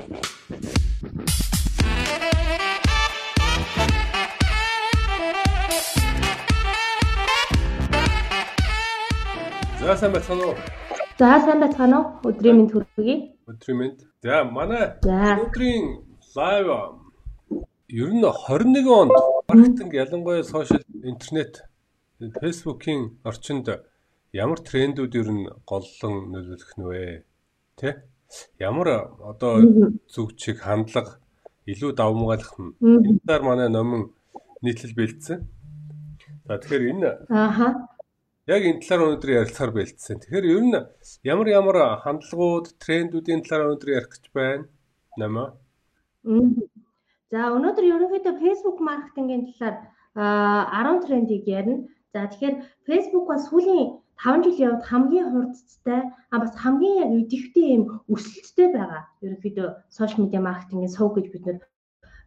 За сайн байцгаана уу? За сайн байцгаана уу? Өдрийн мэнд хүргэе. Өдрийн мэнд. За манай өдрийн лайв ер нь 21 онд маркетинг ялангуяа сошиал интернет фэйсбүүкийн орчинд ямар трендүүд ер нь голлон нөлөөлөх нь вэ? Тэ? Ямар одоо зүг чиг хандлага илүү давмгаалах нь энэ талаар манай номон нийтлэл бэлдсэн. За тэгэхээр энэ ааха яг энэ талаар өнөөдөр ярилцахаар бэлдсэн. Тэгэхээр ер нь ямар ямар хандлагууд, трендүүдийн талаар өнөөдөр ярих гэж байна. Намаа. За өнөөдөр ерөнхийдөө Facebook маркетингийн талаар 10 трендийг ярина. За тэгэхээр Facebook бас сүүлийн 5 жил яваад хамгийн хурдтай а бас хамгийн яг идэвхтэй юм өсөлттэй байгаа. Ерөнхийдөө сошиал медиа маркетингийн сувг гэж бид нэр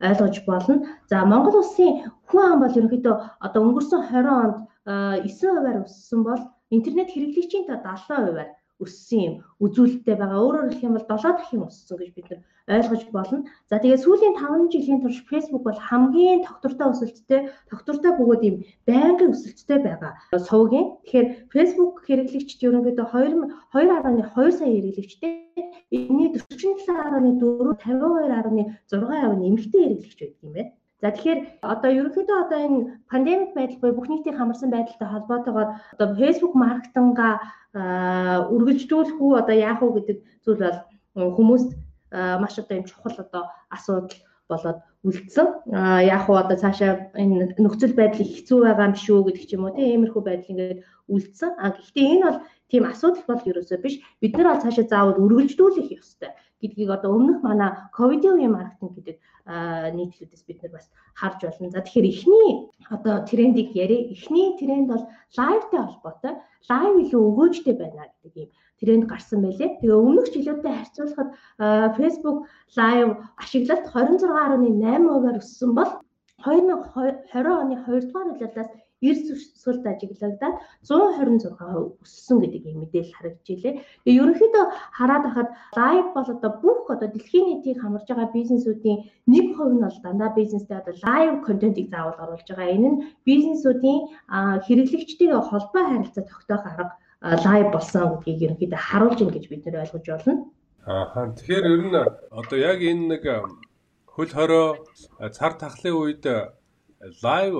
ойлгож болно. За Монгол улсын хүн ам бол ерөнхийдөө одоо өнгөрсөн 20 онд 9%-аар өссөн бол интернет хэрэглэгчийн та 70%-аар өссөн юм үзүүлэлттэй байгаа. Өөрөөр хэлэх юм бол 7 дахин өссөн гэж бид ойлгож болно. За тэгээд сүүлийн 5 жилийн турш Facebook бол хамгийн тогтвортой өсөлттэй, тогтвортой бөгөөд юм байнгын өсөлттэй байгаа. Сувгийн. Тэгэхээр Facebook хэрэглэгчд ерөнхийдөө 2.2 сая хэрэглэгчтэй энэний 47.4 52.6% нэмэгдээ хэрэглэгч байдаг юм байна. За тэгэхээр одоо ерөнхийдөө одоо энэ пандемик байдал буюу бүх нийтийн хамарсан байдалтай холбоотойгоор одоо Facebook маркетинга үргэлжлүүлэх үү одоо яах уу гэдэг зүйл бол хүмүүст маш одоо юм чухал одоо асуудал болоод үлдсэн. А яг уу одоо цаашаа энэ нөхцөл байдал хэцүү байгаа юм шүү гэдэг ч юм уу тийм иймэрхүү байдал ингээд үлдсэн. А гэхдээ энэ бол тийм асуудал бол ерөөсөө биш. Бид нар бол цаашаа заавал үргэлжлүүлэх ёстой гэдгийг одоо өмнөх манай ковидын үеийн маркетинг гэдэг нийтлүүдээс бид нар бас харж байна. За тэгэхээр эхний одоо трендийг яриа. Эхний тренд бол лайвтай холбоотой. Лайв илүү өгөөжтэй байна гэдэг юм тренд гарсан байлээ. Тэгээ өмнөх жилүүдэд харьцуулахад Facebook Live ашиглалт 26.8%-аар өссөн бол 2020 оны 2 дугаар улирлаас эрс сүлд ажиглагдаад 126% өссөн гэдэг ийм мэдээлэл харагдж илээ. Тэгээ ерөнхийдөө хараад байхад лайв бол одоо бүх одоо дэлхийн нийтийг хамарж байгаа бизнесүүдийн 1% нь бол дандаа бизнестэй одоо лайв контентийг заавал оруулж байгаа. Энэ нь бизнесүүдийн хэрэглэгчдийн холбоо харилцаа тогтоох арга лайв болсон гэдгийг ерөнхийдөө харуулж ийн гэж бид нэр ойлгож байна. Аа тэгэхээр ер нь одоо яг энэ нэг хөл хорой цар тахлын үед лайв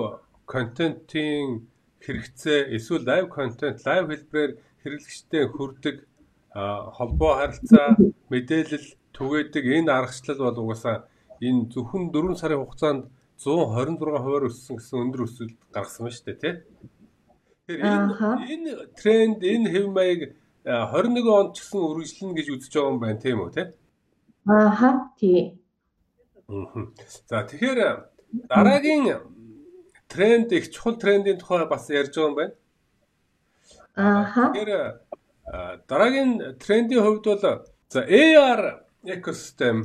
контентын хэрэгцээ эсвэл лайв контент лайв хэлбэрээр хэрэглэгчтэй хүрдэг холбоо харилцаа мэдээлэл түгээдэг энэ аргачлал бол угаасаа энэ зөвхөн 4 сарын хугацаанд 126% өссөн гэсэн өндөр өсөлт гаргасан байна шүү дээ тий. Тэгэхээр энэ тренд энэ хэв маяг 21 онд ч гэсэн үргэлжлэнэ гэж үзэж байгаа юм байна тийм үү те? Ааха тий. За тэгэхээр дараагийн тренд их чухал трендийн тухай бас ярьж байгаа юм байна. Ааха. Тэгэхээр дараагийн трендийн хувьд бол за AR ecosystem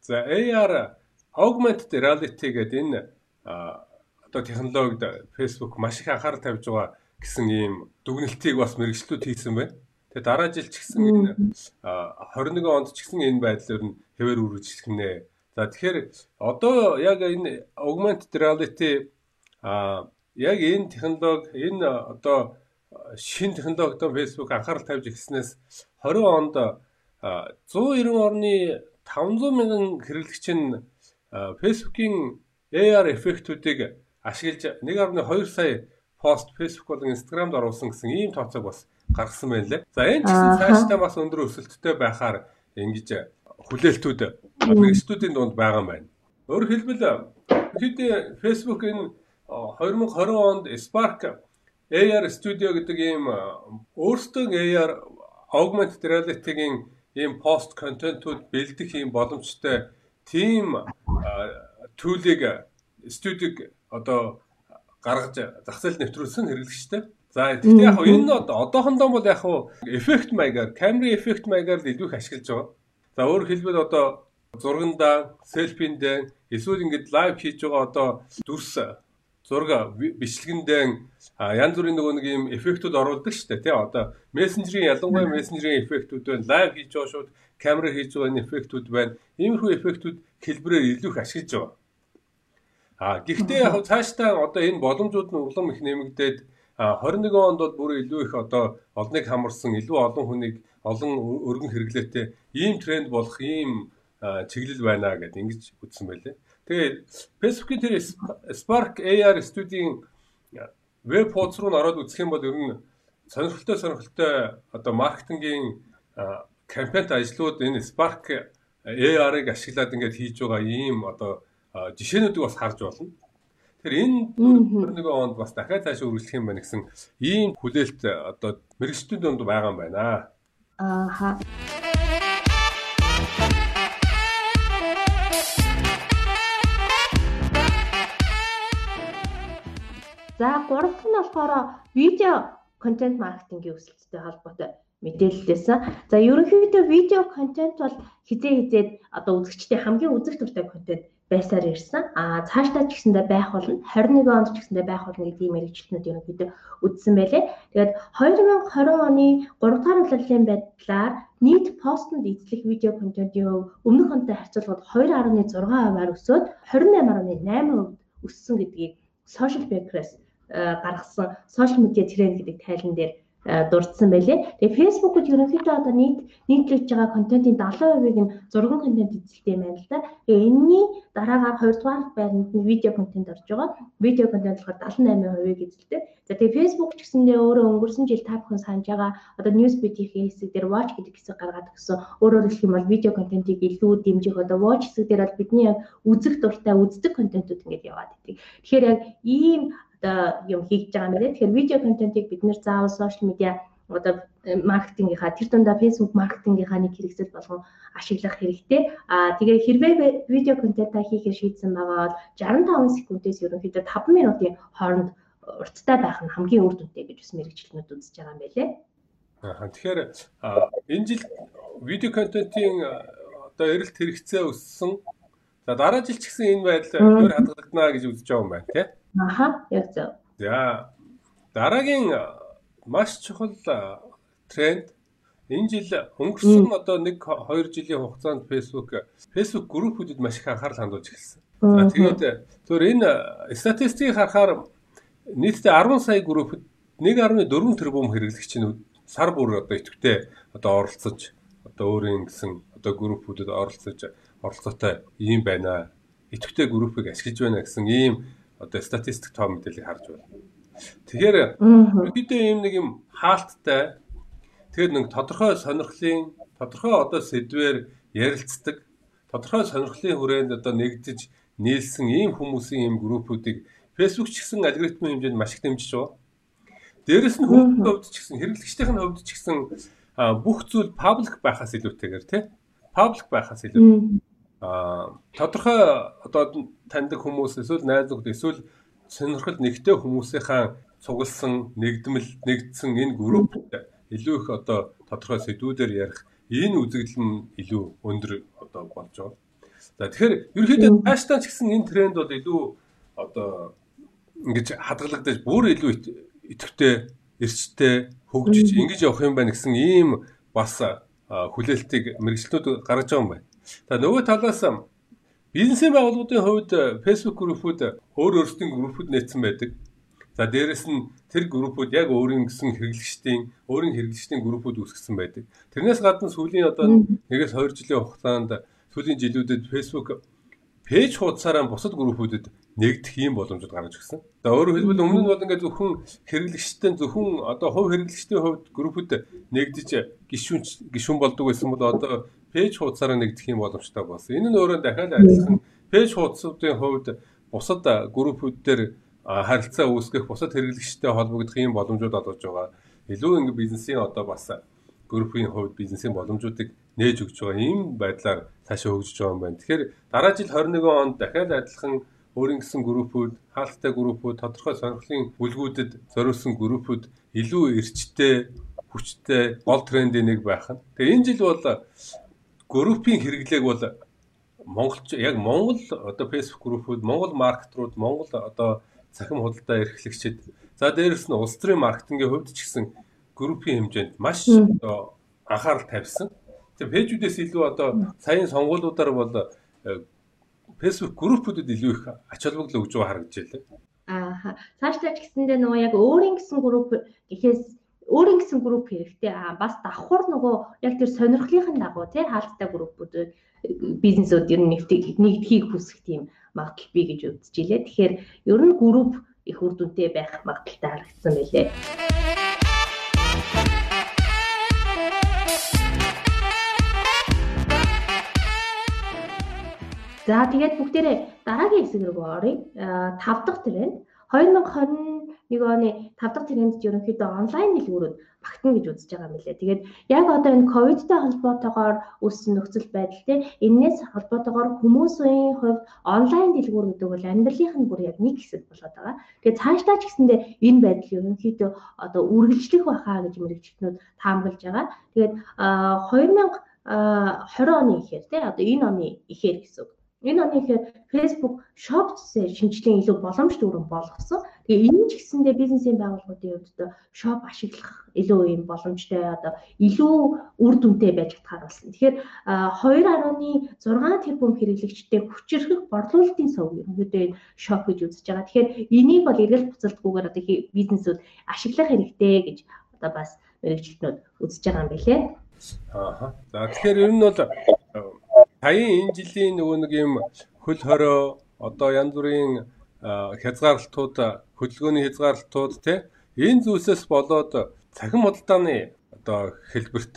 за AR augmented reality гэдэг энэ одоо технологид Facebook маш их анхаарал тавьж байгаа гэсэн ийм дүгнэлтийг бас мэрэгчлүүд хийсэн байна. Тэгээ дараа жил ч гэсэн энэ 21 онд ч гэсэн энэ байдлаар нь хэвээр үргэлжлэх нэ. За тэгэхээр одоо яг энэ augmented reality а яг энэ технологи энэ одоо шин технологид Facebook анхаарал тавьж ирснээс 20 онд 190 орны 500 мянган хэрэглэгч нь Facebook-ийн AR эффектүүдийг ашиглаж 1.2 сая пост Facebook болон Instagram-д оруулсан гэсэн ийм тооцоог бас гаргасан байна лээ. За энэ ч гэсэн цаашдаа бас өндөр өсөлттэй байхаар ингэж хүлээлтүүд мэрэгчдүүдийн дунд байгаа юм байна. Өөрөөр хэлбэл хэд Facebook энэ 2020 онд Spark AR Studio гэдэг ийм өөрсдөө AR augmented reality-гийн ийм пост контентууд бэлдэх ийм боломжтой тийм төлийг студиг одоо гаргаж зах зээл нэвтрүүлсэн хэрэглэгчтэй. За тэгтээ яг энэ одоохондоо бол яг эффект маягаар, камерын эффект маягаар л илүү их ашиглаж байгаа. За өөрөөр хэлбэл одоо зургандаа, селфиндээ эсвэл ингээд лайв хийж байгаа одоо дүрс зураг бичлэгэндээ янз бүрийн нөгөө нэг юм эффектүүд оруулдаг шүү дээ тий. Одоо мессенжерийн ялангуяа мессенжерийн эффектүүд байна. Лайв хийж байгаа шууд камера хийж байгаа эффектүүд байна. Иймэрхүү эффектүүд хэлбэрээр илүү их ашиглаж байгаа. А гэхдээ яг цаашдаа одоо энэ боломжууд нь улам их нэмэгдээд 21 онд бол бүр илүү их одоо олныг хамарсан илүү олон хүнийг олон өргөн хэрэглээтэй ийм тренд болох ийм чиглэл байна гэдээ ингэж үзсэн байлээ. Тэгээд Facebook-ийн тэр Spark AR студийн веб хуудас руу ороод үзэх юм бол ер нь сонирхолтой сонирхолтой одоо маркетингийн кампанит ажлууд энэ Spark AR-ыг ашиглаад ингээд хийж байгаа ийм одоо жишээнүүдийг бас харж болно. Тэгэхээр энэ 21 онд бас дахиад цааш үргэлжлэх юм байна гэсэн ийм хүлээлт одоо мэрэгчдийн дунд байгаа юм байна. Ааха. За гуравт нь болохоор видео контент маркетингийн өсөлттэй холбоотой мэдээлэлтэйсэн. За ерөнхийдөө видео контент бол хизээ хизээд одоо үзэгчдийн хамгийн үзэг туртай контент байсаар ирсэн. А цаашдаа ч гэсэндээ байх болно. 21 онд ч гэсэндээ байх болно гэдэг ийм мэрэгчлэнүүд ерөнхийдөө үздсэн байлээ. Тэгээд 2020 оны 3 дахь улирлын байдлаар нийт постнд эзлэх видео контентын хөв өмнөх онтой харьцуулбал 2.6%-аар өсөөд 28.8% өссөн гэдгийг Social Backers Э, гаргасан сошиал медиа тренд гэдэг тайлан дээр э, дурдсан байлээ. Тэгээ Facebook-д ерөнхийдөө одоо нийт нийтлэж байгаа контентын 70%-ыг нь зургийн контент эзэлдэг юм байна л да. Тэгээ энэний дараагаар 2 дугаар байранд нь видео контент орж байгаа. Видео контент болохоор 78%-ыг эзэлдэг. За тэгээ Facebook ч гэсэндээ өөрөө өнгөрсөн жил та бүхэн санаж байгаа одоо Newsbeat-ийн хэсэг дээр watch гэдэг хэсэг гаргаад өгсөн. Өөрөөр хэлэх юм бол видео контентыг илүү дэмжих одоо watch хэсэг дээр бол бидний яг үзэх дуртай үздэг контентууд ингэж яваад идэг. Тэгэхээр яг ийм одоо юм хийж байгаа байна. Тэгэхээр видео контентыг бид нэр заавал сошиал медиа одоо маркетингийнхаа тэр дундаа Facebook маркетингийнхаа нэг хэрэгсэл болгон ашиглах хэрэгтэй. Аа тэгээ хэрвээ видео контентаа хийхээр шийдсэн байгаа бол 65 секундээс ерөнхийдөө 5 минутын хооронд урттай байх нь хамгийн үр дүнтэй гэж бас мэрэгчлэнүүд үзэж байгаа юм байлээ. Аа тэгэхээр энэ жил видео контентын одоо эрэлт хэрэгцээ өссөн. За дараа жил ч гэсэн энэ байдал өөр хадгалагдана гэж үзэж байгаа юм байна тийм. Аха, яг зөв. За дараагийн маш чухал тренд энэ жил өнгөрсөн одоо 1 2 жилийн хугацаанд Facebook Facebook группүүдэд маш их анхаарал хандуулж эхэлсэн. За тэгээд зөвөр энэ статистикийг харахаар нийтдээ 10 сая группэд 1.4 тэрбум хэрэглэгч нь сар бүр одоо идэвхтэй одоо оролцож одоо өөрийн гэсэн одоо группүүдэд оролцож оролцоотой ийм байна. Идэвхтэй группийг ашиглаж байна гэсэн ийм одоо статистик тоо мэдээллийг харж байна. Тэгэхээр ерөнхийдөө ийм нэг юм хаалттай тэгээд нэг тодорхой сонирхлын тодорхой одоо сэдвээр ярилцдаг тодорхой сонирхлын хүрээнд одоо нэгдэж нийлсэн ийм хүмүүсийн ийм группүүдийг Facebook ч гэсэн алгоритмын хэмжээнд маш их дэмжиж байгаа. Дээрэс нь хүмүүсийн хувьд ч гэсэн хэрэглэгчдийн хувьд ч гэсэн бүх зүйл паблик байхаас илүүтэйгээр тий паблик байхаас илүү а тодорхой одоо таньдаг хүмүүс эсвэл найз нөхд эсвэл сонирхол нэгтэй хүмүүсийнхаа цугласан нэгдмэл нэгдсэн энэ групп илүү их одоо тодорхой сэдвүүдээр ярих энэ үзэгдэл нь илүү өндөр одоо болж байгаа. За тэгэхээр ерөнхийдөө цаашдаа ч гэсэн энэ тренд бол илүү одоо ингэж хадгалагдаж бүр илүү идэвхтэй эрчтэй хөгжиж ингэж явах юм байна гэсэн ийм бас хүлээлтийг мэрэгчлүүд гаргаж байгаа юм байна. За нөгөө талаас бизнесийн байгууллагуудын хувьд Facebook группүүд өөр өөрсдийн группүүд нээсэн байдаг. За дээрэс нь тэр группүүд яг өөрийн гэсэн хэрэглэгчдийн өөрийн хэрэглэгчдийн группүүд үүсгэсэн байдаг. Тэрнээс гадна сүүлийн одоо 1-2 жилийн хугацаанд сүүлийн жилүүдэд Facebook пэйж хуудасаараа бусад группүүдэд нэгдэх ийм боломжууд гарч ирсэн. За өөрөөр хэлбэл өмнө нь бол ингээд зөвхөн хэрэглэгчтэй зөвхөн одоо хувь хэрэглэгчдийн хувьд группүүд нэгдэж гişүүн гişүүн болдог байсан бол одоо пэйж хуудасаараа нэгдэх юм боломжтой болсон. Энэ нь өөрөө дахиад адилхан пэйж хуудасуудын хувьд бусад группүүд дээр харилцаа үүсгэх, бусад хэрэглэгчтэй холбогдох юм боломжууд олгож байгаа. Илүү ингэ бизнесийн одоо бас группийн хувьд бизнесийн боломжуудыг нээж өгч байгаа ийм байдлаар цаашаа хөгжиж байгаа юм байна. Тэгэхээр дараа жил 21 онд дахиад адилхан өөрийн гэсэн группүүд, хаалттай группүүд, тодорхой сонирхлын бүлгүүдэд зориулсан группүүд илүү эрчтэй, хүчтэй гол трендийн нэг байх нь. Тэгээ энэ жил бол группийн хэрэглээг бол монголч яг монгол одоо фэйсбુક группүүд монгол маркетрууд монгол одоо цахим худалдаа эрхлэгчид за дээрэс нь улс төрийн маркетингийн хувьд ч гэсэн группийн хэмжээнд маш одоо анхаарал тавьсан. Тэгээ пэйжүүдээс илүү одоо саяын сонгуулиудаар бол Facebook группүүдэд илүү их ач холбогдол өгж байгаа харагдаж байлаа. Аа цаашдаа ч гэсэндээ нөгөө яг өөрийн гэсэн групп гэхээс өөрийн гэсэн групп хэрэгтэй. Аа бас давхар нөгөө яг тэр сонирхлынхын дагуу тий хаалттай группүүд бизнесүүд ер нь нэгдхийг хүсэх тийм магадлал бий гэж үзэж илээ. Тэгэхээр ер нь групп их үр дүнтэй байх магадaltaй харагдсан байлээ. За тэгээд бүгдээрээ дараагийн хэсэг рүү оръё. 5 дахь тренд 2021 оны 5 дахь трендд ерөнхийдөө онлайн дэлгүүрүүд багтана гэж үзэж байгаа юм лээ. Тэгээд яг одоо энэ ковидтай холбоотойгоор үүссэн нөхцөл байдал те энэс холбоотойгоор хүмүүсийн хувьд онлайн дэлгүүр гэдэг бол амьдралынх нь бүр яг нэг хэсэг болоод байгаа. Тэгээд цаашдаа ч гэсэндээ энэ байдал ерөнхийдөө одоо үргэлжлэх байхаа гэж мэрэгчлэнүүд таамаглаж байгаа. Тэгээд 2020 оны ихээр те одоо энэ оны ихээр гэсэн үг Энэ оны ихээр Facebook Shop шинжилгээ илүү боломж дүүрэн болгосон. Тэгээ энэ ч гэсэндээ бизнесийн байгууллагуудын хувьд shop ашиглах илүү юм боломжтой одоо илүү үр дүнтэй байж чадхаар болсон. Тэгэхээр 2.6 тэрбум хэрэглэгчтэй хүчирхэг борлуулалтын сувг ерөнхийдөө энэ shop гэж үзэж байгаа. Тэгэхээр энийг бол эргэл буцалтгүйгээр одоо бизнесүүд ашиглах хэрэгтэй гэж одоо бас мэрэгчлэнүүд үзэж байгаа юм билээ. Аа. За тэгэхээр ер нь бол саяын энэ жилийн нөгөө нэг юм хөл хорой одоо янз бүрийн хязгаарлалтууд хөдөлгөөний хязгаарлалтууд тий энэ зүйлсээс болоод цахим худалдааны одоо хэлбэрт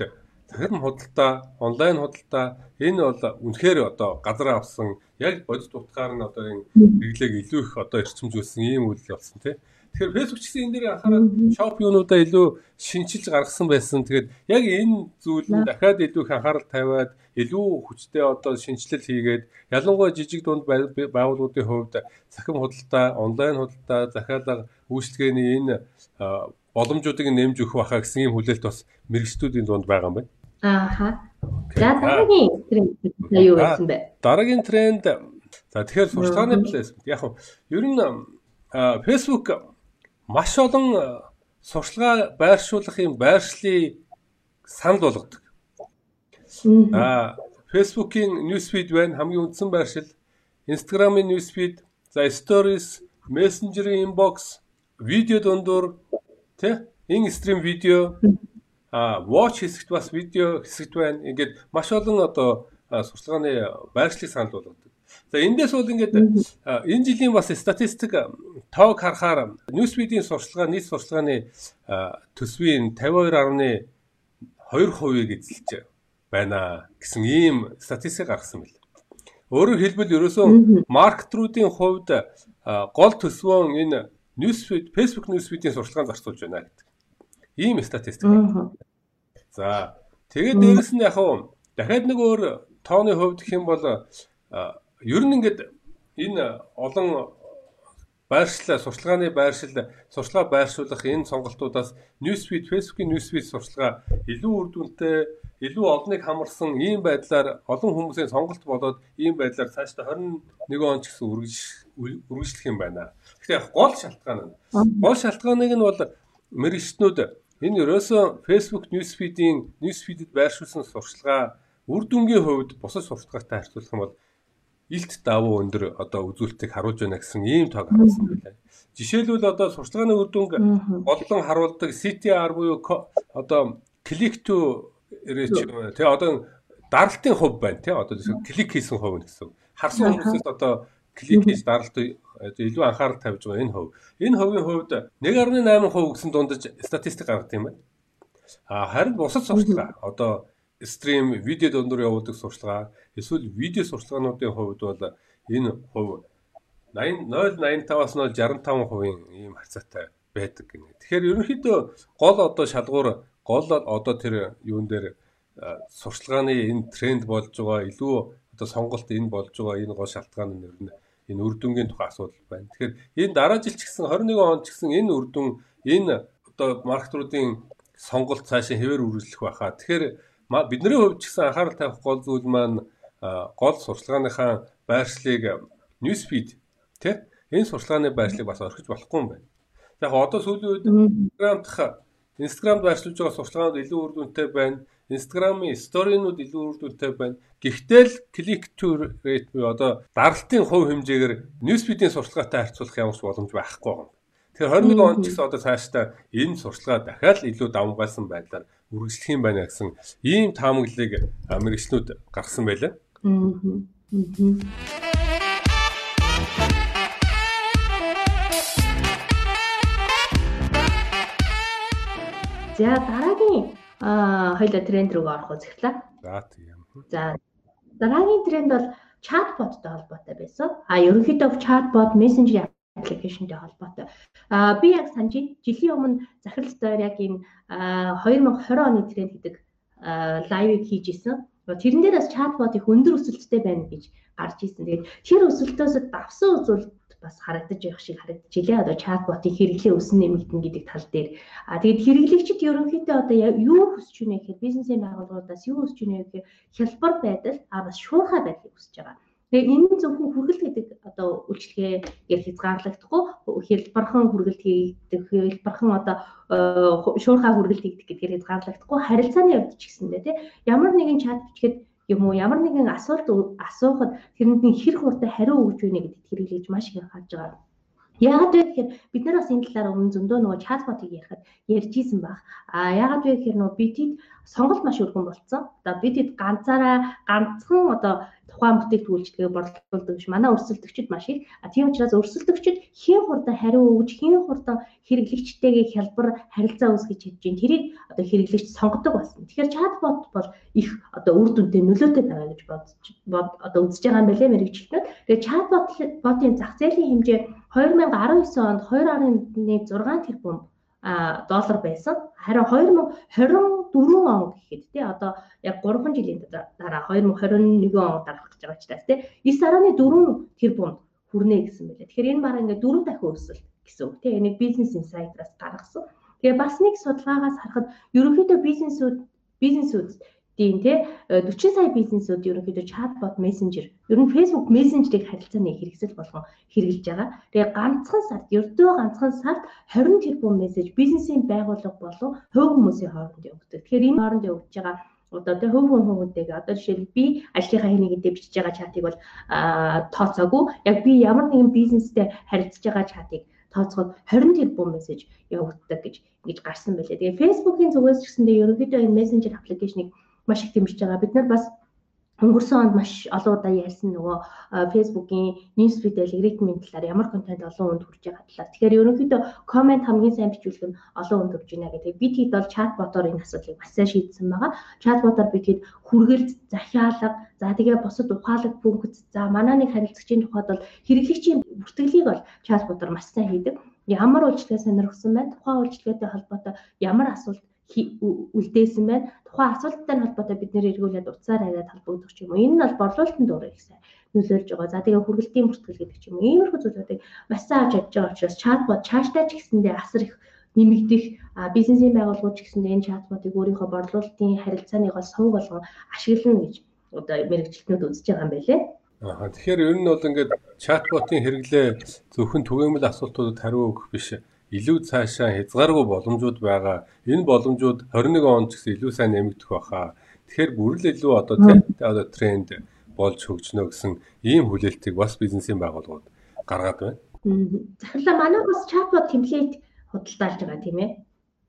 цахим худалдаа онлайн худалдаа энэ бол үнэхээр одоо газар авсан яг бодит утгаар нь одоо энэ хэрэглээг илүү их одоо эрчимжүүлсэн ийм үйл явсан тий Тэгэхээр Facebook ч гэсэн энэ дээр анхаарал shop юунуудаа илүү шинчилж гаргасан байсан. Тэгээд яг энэ зүйл нь дахиад илүү их анхаарал тавиад илүү хүчтэй одоо шинжилэл хийгээд ялангуяа жижиг дунд байгууллагуудын хувьд цахим худалдаа, онлайн худалдаа, захиалга үйлчлэгээний энэ боломжуудыг нэмж өгөх байхаа гэсэн юм хүлээлт бас мэрэгчдүүдийн дунд байгаа юм байна. Ааха. За дараагийн тренд юу байсан бэ? Дараагийн тренд за тэгэхээр сурталчилгааны плейсмент яг нь ер нь Facebook маш олон э, сурчлага байршуулах юм байршлыг санал болгодог. Аа Facebook-ийн newsfeed байна хамгийн үндсэн байршил. Instagram-ийн newsfeed, за stories, Messenger-ийн inbox, видео дундуур тэ ин стрим видео а watch хэсэгт бас видео хэсэгт байна. Ингээд маш олон одоо сурчлагын байршлыг санал болгодог. За эндээс бол ингээд энэ жилийн бас статистик тоог харахаар Newsfeed-ийн сурчлагаа нийт сурчлагын төсвийн 52.2% эзэлж байна гэсэн ийм статистик гаргасан байна. Өөрөөр хэлбэл ерөөсөө маркетруудын хувьд гол төсвөө энэ Newsfeed, Facebook Newsfeed-ийн сурчлагаа зарцуулж байна гэдэг. Ийм статистик. За тэгээд дээрэс нь яг дахиад нэг өөр тооны хувьд гэх юм бол ер нь ингээд энэ олон байршлаа сурчлагын байршил сурчлага байршуулах энэ сонголтуудаас Newsfeed Facebook-ийн Newsfeed сурчлага илүү үр дүнтэй илүү олныг хамарсан ийм байдлаар олон хүмүүсийн сонголт болоод ийм байдлаар цаашдаа 21 он ч гэсэн үргэлжлэх юм байна. Тэгэхээр гол шалтгаан нь гол шалтгааныг нь бол мэрэгчнүүд энэ ерөөсөө Facebook Newsfeed-ийн Newsfeed-д байршуулсан сурчлага үр дүнгийн хувьд бусад сурчлагатай харьцуулах юм бол илт давуу өндөр одоо үзүүлэлтийг харуулж байна гэсэн ийм тоог харуулсан байлаа. Жишээлбэл одоо сурчлагын үр дүнг бодлон харуулдаг CTR буюу одоо click to reach тэгээ одоо даралтын хувь байна тий одоо клик хийсэн хувь гэсэн. Харсан хүмүүсээс одоо клик хийж даралт илүү анхаарал тавьж байгаа энэ хувь. Энэ хувийн хувьд 1.8% гэсэн дундаж статистик гаргад юм байна. А харин бусад сурчлага одоо стрим видео дундуур явуулдаг сурчлага эсвэл видео сурчлагынуудын хувьд бол энэ хувь 80 0.85-аас нь 65% ийм харьцаатай байдаг гинэ. Тэгэхээр ерөнхийдөө гол одоо шалгуур гол одоо тэр юун дээр сурчлагын энэ тренд болж байгаа илүү одоо сонголт энэ болж байгаа энэ гол шалтгаан нь ер нь энэ үр дүнгийн тухай асуудал байна. Тэгэхээр энэ дараа жил ч гэсэн 21 онд ч гэсэн энэ үр дүн энэ одоо маркетруудын сонголт цаашаа хэвээр үргэлжлэх байхаа. Тэгэхээр бидний хувьд ч гэсэн анхаарал тавих гол зүйл маань гол сурчлагынхаа байршлыг newsfeed тий энэ сурчлагын байршлыг бас орхиж болохгүй юм байна. Яг одоо сүүлийн үед Instagram-дах Instagram-д байршуулж байгаа сурчлагууд илүү үр дүнтэй байна. Instagram-ийн сторинууд илүү үр дүнтэй байна. Гэхдээ л click to rate буюу одоо даралтын хувь хэмжээгээр newsfeed-ийн сурчлагаатай харьцуулах ямар ч боломж байхгүй байна. Тэгэхээр 21 онд ч гэсэн одоо цаашдаа энэ сурчлага дахиад илүү давмгайлсан байдлаар үргэлжлэх юм байна гэсэн ийм таамаглалыг мэрэгчлүүд гаргасан байлаа. За дараагийн хоёлаа тренд рүү орох үзэхлээ. За тийм. За дараагийн тренд бол чатботтой холбоотой байсан. А ерөнхийдөө чатбот мессенжер аппликейшнтэй холбоотой. А би яг санаж жилийн өмнө захирал дээр яг энэ 2020 оны тренд гэдэг лайвыг хийж исэн. Тэрэн дээр бас чатбот их өндөр өсөлттэй байна гэж гарч ирсэн. Тэгээд тэр өсөлтөөс давсан үзүүлэлт бас харагдаж явах шиг харагдаж илээ. Одоо чатботын хэрэглээ өснө нэмэгдэн гэдэг тал дээр. А тэгээд хэрэглэгчид ерөнхийдөө одоо юу хүсэж байна гэхээр бизнесийн байгууллагуудаас юу хүсэж байна гэхээр хялбар байдал а бас шуурхай байдлыг хүсэж байгаа. Тэгээ энэ зөвхөн хүргэлт гэдэг одоо үйлчлэгээр хязгаарлагдахгүй хэлбархан хүргэлт хийгдэх хэлбархан одоо э, шуурхай хүргэлт хийгдэх гэдгээр хязгаарлагдахгүй харилцааны явдч гэсэндээ тий ямар нэгэн чат бичгээд юм уу ямар нэгэн асуулт асуухад тэрэнд нь хэр хурдан хариу өгж өгнө гэдэгт хэрэглэж маш их анхаарж байгаа. Яагаад вэ гэхээр бид нар бас энэ талаар өмнө зөндөө нөгөө чатботыг ярихад ярьж исэн баг. А яагаад вэ гэхээр нөгөө битэд сонголт маш өргөн болцсон. Одоо битэд ганцаараа ганцхан одоо тухайн бүтээгдэхүүн үйлчлэгээ борлуулдаг биш. Манай өрсөлдөгчид маш их. А тийм учраас өрсөлдөгчид хийн хурдан хариу өгж, хийн хурдан хэрэглэгчтэйгээ хялбар харилцаа үүсгэж чадж чинь тэрийг одоо хэрэглэгч сонгодог болсон. Тэгэхээр чатбот бол их одоо үр дүнтэй нөлөөтэй байгаа гэж бодож одоо үзэж байгаа юм байна мэрэгчлэнүүд. Тэгээ чатбот ботын зах зээлийн хэмжээ 2019 онд 2.6 тэрбум доллар байсан. Харин 2024 он гэхэд тий одоо яг 3 жилийн дараа 2021 он дарах гэж байгаа ч тас тий 9.4 тэрбум хүрнэ гэсэн байлаа. Тэгэхээр энэ бараг ингээд 4 дахин өсөлт гэсэн үг тий. Энийг бизнес инсайдраас гаргасан. Тэгээ бас нэг судалгаагаас харахад ерөнхийдөө бизнесүүд бизнесүүд тийм те 40 сая бизнесүүд ерөнхийдөө чатбот мессенжер ер нь Facebook мессенжерийг харилцааны хэрэгсэл болгон хэрэгжилж байгаа. Тэгээ ганцхан сард ердөө ганцхан сард 20 тэрбум мессеж бизнесийн байгууллага болон хувь хүмүүсийн хооронд явагддаг. Тэгэхээр энэ хооронд явагдаж байгаа одоо тэ хөв хүн хүмүүнтэйгээ одоо жишээл би ажлынхаа хэнийг дээр бичиж байгаа чатыг бол тооцоогүй яг би ямар нэгэн бизнестэй харилцаж байгаа чатыг тооцоход 20 тэрбум мессеж явагддаг гэж ингэж гарсан байлээ. Тэгээ Facebook-ийн зүгээс ч гэсэндээ ерөнхийдөө энэ мессенжер аппликейшнийг маш их дэмжиж байгаа. Бид нар бас өнгөрсөн онд маш олон удаа ярьсан нөгөө Facebook-ийн newsfeed алгоритмын талаар ямар контент олон хүнд хүрч байгаа талаар. Тэгэхээр ерөнхийдөө комент хамгийн сайн бичүүлэх нь олон хүнд хүрч байна гэдэг. Бид хэд бол чатботоор энэ асуудлыг бас сайн шийдсэн байгаа. Чатботоор бид хэд хүргэлт, захиалга, за тэгээ бусад ухаалаг функц, за манай нэг харилцагчийн тухайд бол хэрэглэгчийн бүртгэлийг бол чатботоор маш сайн хийдэг. Ямар үйлчлэгээ сонирхсан байна? Тухайн үйлчлэгээтэй холбоотой ямар асуулт үлдээсэн байна. Тухайн асуулттай холбоотой бид нэр эргүүлээд утсаар хариад холбогдох ч юм уу. Энэ нь бол борлуулалтын дөрөв их сайн нөлөөлж байгаа. За тэгээ хүргэлтийн бүртгэл гэдэг ч юм уу. Иймэрхүү зүйлүүдийг маш сайн авч явж байгаа учраас чатбот чааштай ч гэсэндээ асар их нэмэгдэх бизнесийн байгууллагууд ч гэсэндээ энэ чатботыг өөрийнхөө борлуулалтын харилцааныгоо сувг болгон ашиглана гэж одоо мэрэгчлэтнүүд үзэж байгаа юм байлээ. Аа тэгэхээр ер нь бол ингээд чатботын хэрэглээ зөвхөн түгээмэл асуултуудад хариу өгөх биш илүү цаашаа хязгааргүй боломжууд байгаа. Энэ боломжууд 21 онд ч гэсэн илүү сайн нэмэгдэх байхаа. Тэгэхээр бүрэл илүү одоо тийм одоо тренд болж хөгжнө гэсэн ийм хүлээлтийг бас бизнесийн байгууллагууд гаргаад байна. Захирлаа манай бас чатбот темплейт худалдаалж байгаа тийм ээ.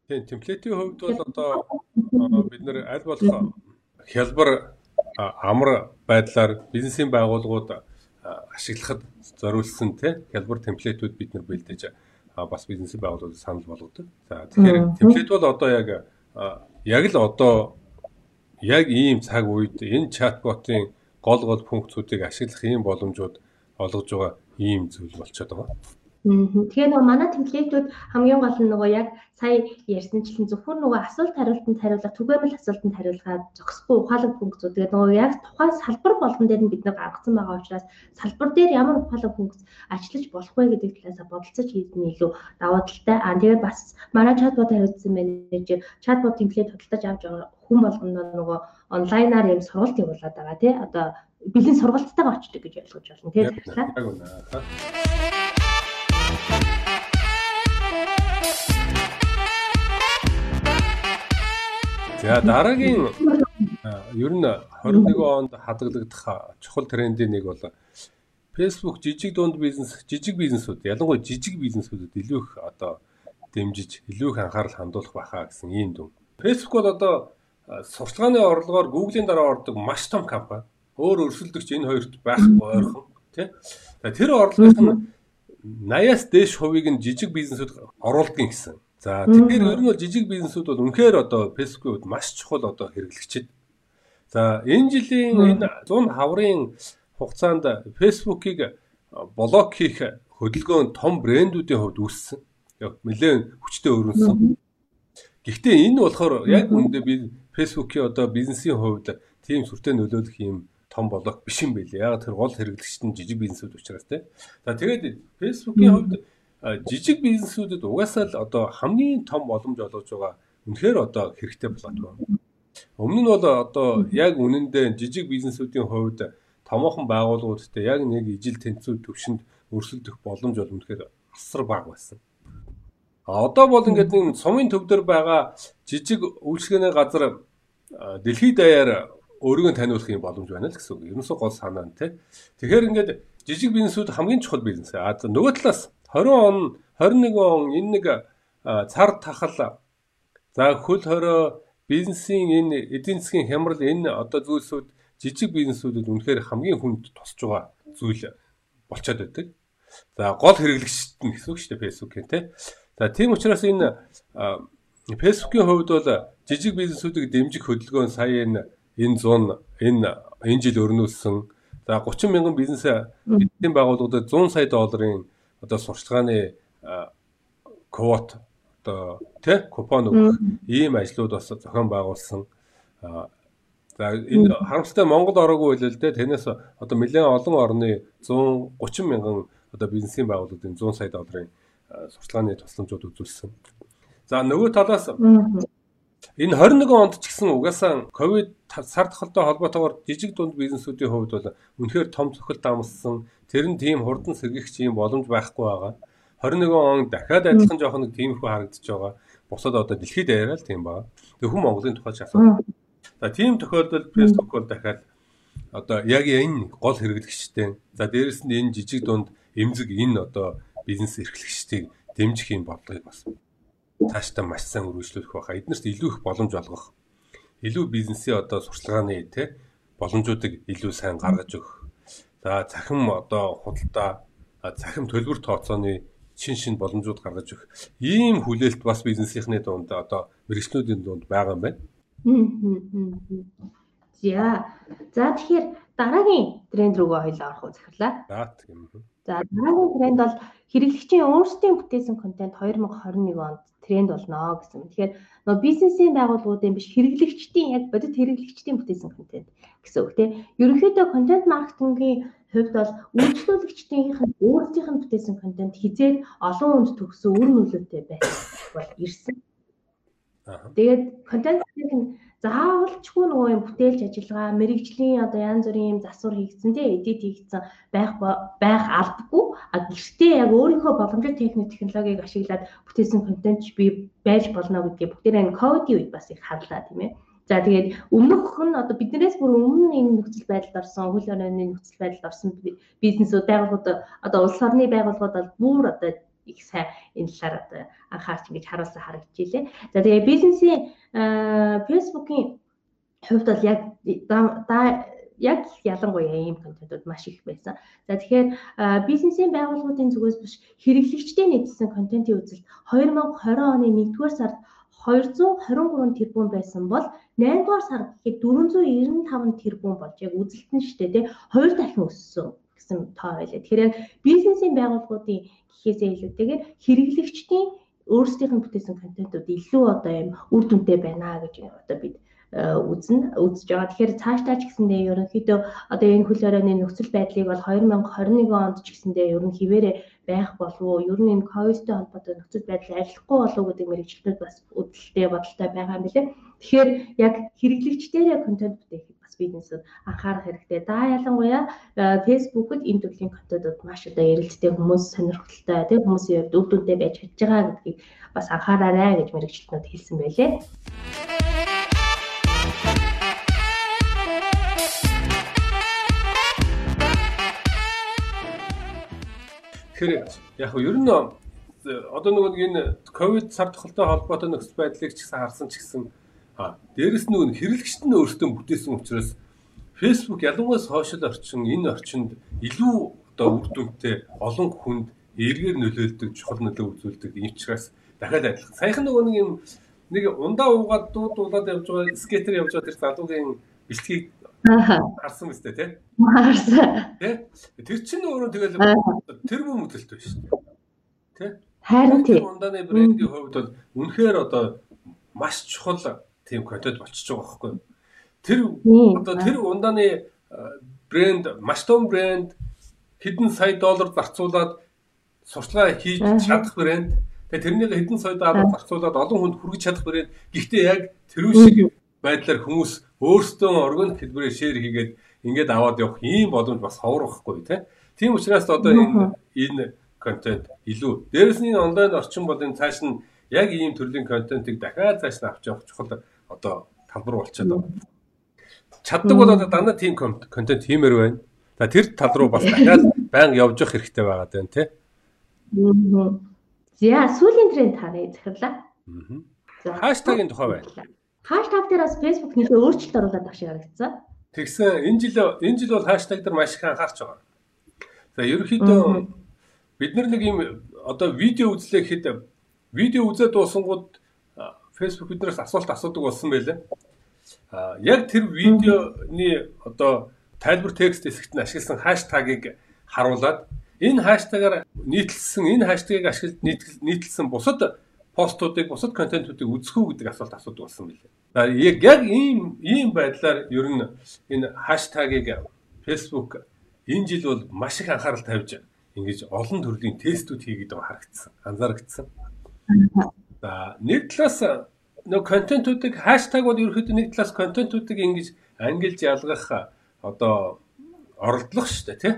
Тийм темплейтийн хувьд бол одоо бид нэр аль болох хялбар амар байдлаар бизнесийн байгууллагууд ашиглахад зориулсан тийм хялбар темплейтүүд бид нар бэлдэж бас бизнесийн байгууллагууд санал болгодог. За тэгэхээр темплейт бол одоо яг яг л одоо яг ийм цаг үед энэ чатботын гол гол функцүүдийг ашиглах ийм боломжууд олгож байгаа ийм зүйл болчиход байгаа. Тэгэхээр нөгөө манай темплейтүүд хамгийн гол нь нөгөө яг сая ярьсанчлан зөвхөн нөгөө асуулт хариултанд хариулах, түгээмэл асуултанд хариулахад зогсохгүй ухаалаг функцүүд. Тэгээд нөгөө яг тухайн салбар болгон дээр нь бид нар гаргасан байгаа учраас салбар дээр ямар ухаалаг функц ажиллаж болох вэ гэдэг талаас бодолцож хийх нь илүү даваа талтай. Аа тэгээд бас манай чатбот хариуцсан менежер чатбот темплейт худалдаж авч байгаа хүн болгоно нөгөө онлайнаар юм сургалт явуулаад байгаа тий. Одоо бэлэн сургалтайгаа очдог гэж ойлгож байна тий. За дараагийн ер нь 21 онд хадгалагдах чухал трендийн нэг бол Facebook жижиг дунд бизнес, жижиг бизнесүүд, ялангуяа жижиг бизнесүүдэд илүү их одоо дэмжиж, илүү их анхаарал хандуулах байхаа гэсэн ийм дүн. Facebook бол одоо сурталчилгааны орлогоор Google-ийн дараа ордог маш том компани. Өөр өрсөлдөгч энэ хоёрт байхгүй ойрхон тий. Тэр орлогын 80-аас дээш хувийг нь жижиг бизнесүүд оруулдаг гэсэн. За тэгэхээр ер нь бол жижиг бизнесүүд бол үнэхээр одоо Facebook-ийн хувьд маш чухал одоо хэрэглэгчид. За энэ жилийн энэ 100 хаврын хугацаанд Facebook-ыг блок хийх хөдөлгөөн том брэндүүдийн хувьд үүссэн. Яг нэлээд хүчтэй өрнөсөн. Гэхдээ энэ болохоор яг үүндээ би Facebook-ийн одоо бизнесийн хувьд тийм сүртэй нөлөөлөх юм том блок биш юм байлээ. Яг тэр гол хэрэглэгчд нь жижиг бизнесүүд учраас тийм. За тэгээд Facebook-ийн хувьд жижиг бизнесүүдэд угаасаа л одоо хамгийн том боломж олгож байгаа үнэхээр одоо хэрэгтэй платформ. Өмнө нь бол одоо яг үнэндээ жижиг бизнесүүдийн хувьд томоохон байгууллагуудтай яг нэг ижил тэнцүү төвшөнд өрсөлдөх боломж бол үнэхээр асар бага байсан. А одоо бол ингээд энэ сумын төв дээр байгаа жижиг үйлчлэгээний газар дэлхийд даяар өөрийгөө таниулах юм боломж байна л гэсэн үг. Ерөнхийдөө гол санаа нь тий. Тэгэхээр ингээд жижиг бизнесүүд хамгийн чухал бизнес. А нөгөө талаас 20 он 21 он энэ нэг цар тахал за хөл хорой бизнесийн энэ эдийн засгийн хямрал энэ одоо зүйлсүүд жижиг бизнесүүдэд үнэхээр хамгийн хүнд тусч байгаа зүйл болчиход байдаг. За гол хэрэглэгчд нь гэсэн үг шүү дээ Facebook-ийн тий. За тийм учраас энэ Facebook-ийн хувьд бол жижиг бизнесүүдийг дэмжих хөдөлгөөн сая энэ энэ 100 энэ энэ жил өрнүүлсэн. За 30 мянган бизнес эдийн байгууллагуудад 100 сая долларын одоо сурчлагын квот одоо тий купон өгөх ийм ажлууд бас зохион байгуулсан. За энэ харамсалтай Монгол ороогүй байлаа л дээ. Танаас одоо нэлээд олон орны 130 мянган одоо бизнесийн байгууллагын 100 сая долларын сурталчилгааны тусламжууд үзүүлсэн. За нөгөө талаас энэ 21 онд ч гэсэн угаасаа ковид сар тахалтай холбоотойгоор жижиг дунд бизнесүүдийн хувьд бол үнэхээр том цохилт амссан. Тэр нь тийм хурдан сэргийгч юм боломж байхгүй байгаа. 21 он дахиад адилхан жоох нэг тиймэрхүү харагдаж байгаа. Бусад одоо дэлхийд яриа л тийм байгаа. Тэг хүн Монголын тухай ч асуу. За тийм тохиолдолд Facebook бол дахиад одоо яг энэ гол хэрэглэгчтэй. За дээрэс нь энэ жижиг дунд эмзэг энэ одоо бизнес эрхлэгчдийг дэмжих юм бодлогыг бас цаашдаа маш сайн үргэлжлүүлэх байхаа. Эднэрт илүү их боломж олгох. Илүү бизнесийн одоо сурчлагын тэ боломжуудыг илүү сайн гаргаж өгөх. За захим одоо худалдаа захим төлбөр тооцооны шин шин боломжууд гаргаж өгөх. Ийм хүлээлт бас бизнесийнхний дунд одоо мэрэгчлүүдийн дунд байгаа юм байна. За. За тэгэхээр дараагийн тренд рүүгээ хоёлаа орох уу захирлаа. За тийм. За дараагийн тренд бол хэрэглэгчийн өөрсдийн бүтээсэн контент 2021 онд тренд болно гэсэн. Тэгэхээр нөгөө бизнесийн байгууллагуудын биш хэрэглэгчдийн яг бодит хэрэглэгчдийн бүтээсэн контент гэсэн үг тийм. Ерөнхийдөө контент маркетингийн хувьд бол үйлчлүүлэгчдийнх нь өөрсдийнх нь бүтээсэн контент хизээд олон хүнд төгсөн үр нөлөөтэй байх бол ирсэн. Тэгээд контентыг нь заавалчгүй нөгөө юм бүтээлч ажиллагаа, мэрэгжлийн одоо янз бүрийн юм засвар хийгдсэн тий эдит хийгдсэн байх байх албагүй. А гэртээ яг өөрийнхөө боломжтой техник технологиг ашиглаад бүтээсэн контент би байж болно гэдгийг бүгдээрээ энэ ковидын үед бас их харлаа тийм ээ. За тэгээд өмнөх нь одоо биднээс бүр өмнө энэ нөхцөл байдалд орсон, хөл хорионы нөхцөл байдалд орсон бизнесүүд байгууллагууд одоо улс орны байгууллагууд бол бүр одоо их сайн энэ талаар одоо анхаарч ингэж харуулсан харагдчихжээ. За тэгээ бизнесийн Facebook-ийн хувьд бол яг яг ялангуяа ийм контентууд маш их байсан. За тэгэхээр бизнесийн байгууллагуудын зүгээс биш хэрэглэгчдийн нийцсэн контентын үзэлт 2020 оны 1-р сард 223 тэрбум байсан бол 8-р сард гэхэд 495 тэрбум болж яг үзэлт нь шүү дээ тий 2 дахин өссөн гэсэн тоо байлаа. Тэгэхээр яг бизнесийн байгууллагуудын гэхээсээ илүүтэйгээр хэрэглэгчдийн өөрсдийнх нь бүтээсэн контентууд илүү одоо юм үр дүнтэй байна гэж одоо бид э, үзнэ үзэж байгаа. Тэгэхээр цаашдаа ч гэсэндээ ерөнхийдөө одоо энэ хөл хорионы нөхцөл байдлыг бол 2021 онд ч гэсэндээ ер нь хിവэрэ байх болов уу? Ер нь энэ ковидтэй холбоотой нөхцөл байдал арилахгүй болов уу гэдэг мэрэгчлүүд бас үүдэлтэй бодолтой байгаа юм билээ. Тэгэхээр яг хэрэглэгчдэрээ контент бүтээх бас бизнесүүд анхаарах хэрэгтэй. За ялангуяа Facebook-д энэ төрлийн контентууд маш одоо эрэлттэй хүмүүс сонирхолтой тийм хүмүүсийн хувьд үр дүнтэй байж чадж байгаа гэдгийг бас анхаараарай гэж мэрэгчлэнүүд хэлсэн байлээ. Тэгэхээр яг нь ер нь одоо нөгөө нэг энэ ковид сар тухалтай холбоотой нөхцөл байдлыг ч гэсэн харсан ч гэсэн а дээрэс нь нөгөө хэрэглэгчд нь өөрсдөө бүтээсэн учраас Facebook ялангуяа сошиал орчин энэ орчинд илүү одоо үр дүнтэй олон хүнд эргээр нөлөөлдөг чухал нөлөө үзүүлдэг юм чигээс дахиад адилхан. Саяхан нөгөө нэг юм нэг ундаа уугаад дуудуулаад явж байгаа скейтер явж байгаа тэр залуугийн бичлэгийг Харсан мэт тий. Харсан. Тий. Тэр чинь өөрөө тэгэл тэр бүм мөдөлт байна шүү дээ. Тий. Харин тий. Ундааны брендийн хувьд бол үнэхээр одоо маш чухал тийм контент болчихж байгаа байхгүй юу? Тэр одоо тэр ундааны брэнд маш том брэнд хэдэн сая доллар зарцуулаад сурчлага хийж чадах брэнд. Тэгээ тэрнийг хэдэн сая доллар зарцуулаад олон хүнд хүргэж чадах брэнд. Гэхдээ яг тэр шиг байдлаар хүмүүс өөрсдөө органик хэлбэрээр шеэр хийгээд ингээд аваад явах ийм боломж бас ховор байхгүй тий. Тийм учраас одоо энэ энэ контент илүү. Дээрэс нь онлайн орчин бол энэ цааш нь яг ийм төрлийн контентыг дахиад цааш нь авч явах чухал одоо талбар болчиход байна. Чаддаг бол одоо дандаа тийм контент хиймээр байна. За тэр тал руу бас дахиад байнга явж явах хэрэгтэй байгаа даа тий. За сүүлийн тренд таны захирлаа. Аа. Хаштагийн тухай байна. Хаштаг дээр бас Facebook нэлээ өөрчлөлт оруулаад шиг харагдсан. Тэгсэн энэ жил энэ жил бол хаштаг дээр маш их анхаарч байгаа. За ерөнхийдөө бид нар нэг юм одоо видео үзлээ гэхэд видео үзээд дуусангууд Facebook биднээс асуулт асуудаг болсон байлээ. А яг тэр видеоны одоо тайлбар текст хэсэгт нь ашигласан хаштагийг харуулад энэ хаштагаар нийтлсэн энэ хаштагийг ашиглаж нийтлсэн бусад постуудыг бусад контентуудыг үзэх үү гэдэг асуулт асуудаг болсон билээ. За яг яг ийм ийм байдлаар ер нь энэ хаштагийг Facebook энэ жил бол маш их анхаарал тавьж ингэж олон төрлийн тестүүд хийгээд байгаа харагдсан. Анзаарэгдсэн. Нэг талаас нөө контентуудыг хаштаг бол ерөөхдөө нэг талаас контентуудыг ингэж ангилж ялгах одоо оролдлого шүү дээ тий.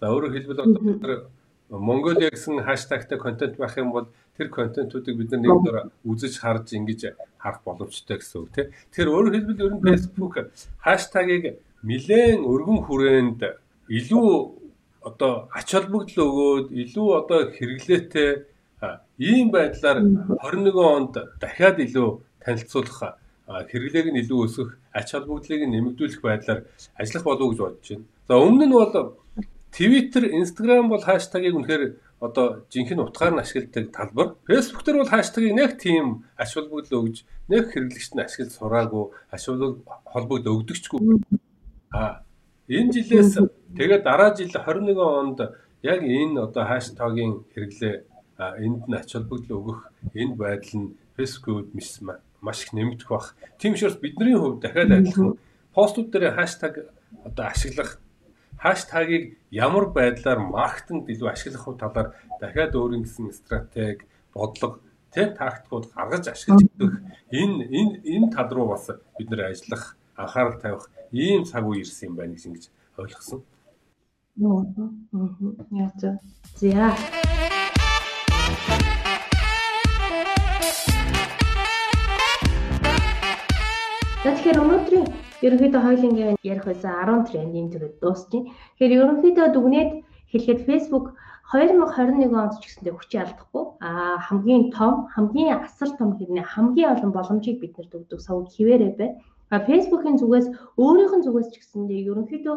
За өөрөөр хэлбэл одоо Mongolia гэсэн хаштагтай контент байх юм бол тэр контентуудыг бид нар нэг дор үзэж харж ингэж харах боломжтой гэсэн үг тийм. Тэгэхээр өөрөөр хэлбэл ер нь Facebook хаштагийг нэлээд өргөн хүрээнд илүү одоо ач холбогдол өгөөд илүү одоо хэрэглээтэй ийм байдлаар 21 онд дахиад илүү танилцуулах хэрэглээг нь илүү өсгөх ач холбогдлыг нэмэгдүүлэх байдлаар ажиллах болов уу гэж бодож байна. За өмнө нь бол Twitter, Instagram бол хаштагийг үнэхээр одоо жинхэнэ утгаар нь ашигладаг талбар. Facebook дээр бол хаштагийг нэг тийм ач холбогдол өгж, нэг хэрэглэгчд нь ашиглаж сураагүй, ач холбогдол өгдөгчгүй. А энэ жилээс тэгээд дараа жил 21 онд яг энэ одоо хаштагийн хэрэглээ энд нь ач холбогдол өгөх энэ байдал нь Facebook-д маш их нэмэгдэх бах. Тийм учраас бидний хувьд дахиад адилхан постууд дээр хаштаг одоо ашиглах хаштагийг ямар байдлаар маркетингд илүү ашиглах талаар дахиад өөрийн гэсэн стратеги, бодлого, тэг тактикууд гаргаж ашиглаж өгөх энэ энэ энэ тал руу бас бид нэр ажиллах, анхаарал тавих ийм цаг үе ирсэн юм байна гэж ингэж ойлгосон. Аа. Аа. За. За. Ерөнхийдөө хоёулангийн ярих байсан 10 трендийн төрөд дуусчих. Тэгэхээр ерөнхийдөө дүгнээд хэлэхэд Facebook 2021 онд ч гэсэндээ хүчээ алдахгүй а хамгийн том хамгийн асар том хэрнээ хамгийн олон боломжийг биднэрт өгдөг сав хിവэрэ бай. А Facebook-ийн зүгээс өөрийнх нь зүгээс ч гэсэндээ ерөнхийдөө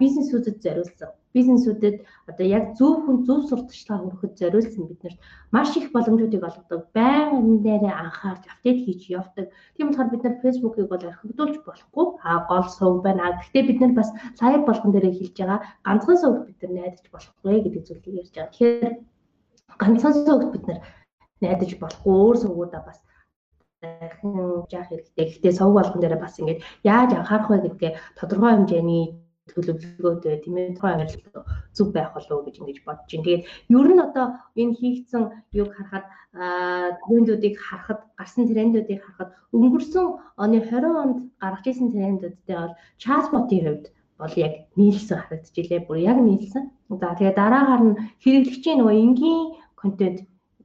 бизнесүүдэд зориулсан бизнесүүдэд одоо яг зөв хүн зөв сурталчилгаа хүргэхэд зориулсан биднэрт маш их боломжуудыг олгодог. Энэ дээрээ анхаарч апдейт хийж явдаг. Тийм болохоор бид нар Facebook-ыг бол орхигдуулж болохгүй. А гол сувг байна. Гэхдээ бид нар бас лайв болгон дээрээ хэлж байгаа ганцхан сувг бид нар найдаж болохгүй гэдэг зүйлийг ярьж байгаа. Тэгэхээр ганцхан сувг бид нар найдаж болохгүй. Өөр сувгуудаа бас дахин жаах хэрэгтэй. Гэхдээ сувг болгон дээрээ бас ингэж яаж анхаарах вэ гэдгээ тодорхой хэмжээний төлөвлөгөөтэй тийм ээ тухайн авирал зүг байх болов уу гэж ингэж бодож байна. Тэгээд ер нь одоо энэ хийгдсэн юг харахад трендүүдийг харахад гарсан трендүүдийг харахад өнгөрсөн оны 20 онд гаргаж ирсэн трендүүдтэй бол чатботын хувьд бол яг нийлсэн харагдаж илээ. Бүр яг нийлсэн. За тэгээд дараагаар нь хэрэглэгчийн нөгөө энгийн контент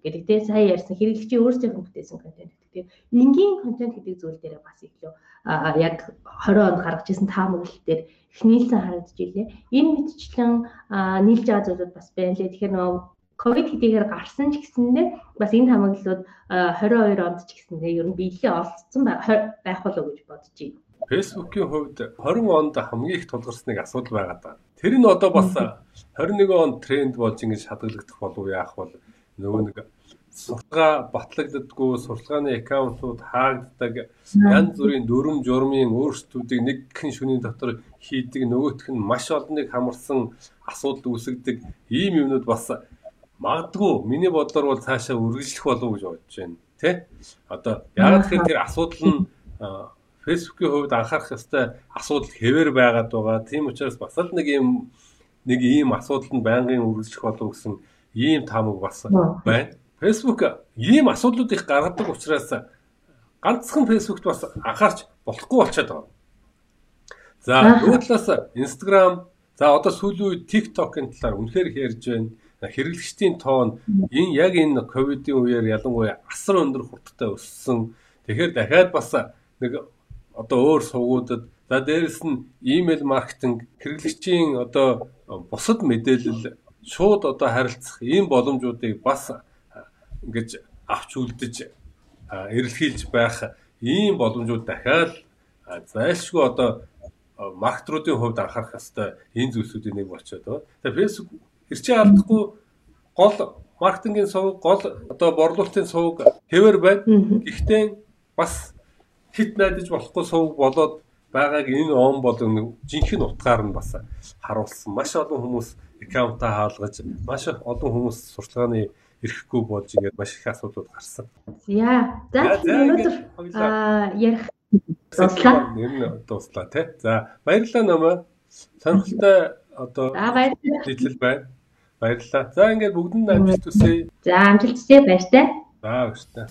гэдэг тийм сая ярьсан хэрэглэгчийн өөрсдийнх нь бүтээсэн контент гэдэг энгийн контент гэдэг зүйл дээр бас илүү яг 20 онд гаргаж ирсэн таамаглал дээр их нийлсэн харагдаж илээ. Энэ мэдчлэн нийлж байгаа зүйлүүд бас байна лээ. Тэгэхээр нөгөө ковид хэдийгээр гарсан ч гэсэндээ бас энэ таамаглалууд 22 онд ч гэсэндээ ер нь биелээ олцсон байх болов уу гэж бодож байна. Facebook-ийн хувьд 20 онд хамгийн их тулгарсныг асуудал байгаад байна. Тэр нь одоо бас 21 онд тренд болж ингэж хадгалагдах болов яах бол нөгөө нэг сурталгаа батлагддаггүй сурталгааны аккаунтууд хаагддаг. Янз бүрийн дүрм журмын өөрсдүүдийг нэг хэн шөнийн дотор хийдэг нөгөөх нь маш олныг хамарсан асуудал үүсгдэг. Ийм юмнууд бас магадгүй миний бодлоор бол цаашаа үргэлжлэх болов гэж бодож байна тий одоо яг тэгэхээр тэр асуудал нь фэйсбүүкийн хувьд анхаарах ёстой асуудал хэвээр байгаад байгаа. Тийм учраас бас л нэг юм нэг ийм асуудалд байнгын үргэлжлэх болов гэсэн ийм таамаг бас байна Facebook ийм асуудлууд их гаргадаг учраас ганцхан Facebook-т бас анхаарч болохгүй болчиход байгаа. За нөгөө талаас Instagram за одоо сүүлийн үед TikTok-ын талаар үнэхээр ярьж байна. Хэрэглэгчдийн тоон энэ яг энэ ковидын үеэр ялангуяа асар өндөр хурдтай өссөн. Тэгэхээр дахиад бас нэг одоо өөр сувгуудад за дээрэс нь email маркетинг хэрэглэгчийн одоо бусад мэдээлэл шууд одоо харилцах ийм боломжуудыг бас ингэж авч үлдэж эрэлхийлж байх ийм боломжууд дахиад зайлшгүй одоо маркетруудын хувьд анхаарах хэвээр энэ зүйлсүүдийн нэг болчиход байгаа. Тэгээ Facebook хэрчээ алдахгүй гол маркетингийн сувг гол одоо борлуулалтын сувг хэвээр байна. Гэхдээ бас хит найдаж болохгүй сувг болоод байгааг энэ он бол жинхэнэ утгаар нь бас харуулсан. Маш олон хүмүүс аккаунтаа хаалгаж, маш олон хүмүүс сурчлагын ирэхгүй болж ингээд маш их асуудлууд гарсан. Яа. За өнөөдөр ярих дуслаа. Нэр нь дуслаа тий. За баярлалаа намаа. Сонирхолтой одоо нийтлэл байна. Баярлалаа. За ингээд бүгдэнд амжилт хүсье. За амжилт хүсье баяртай. За баяртай.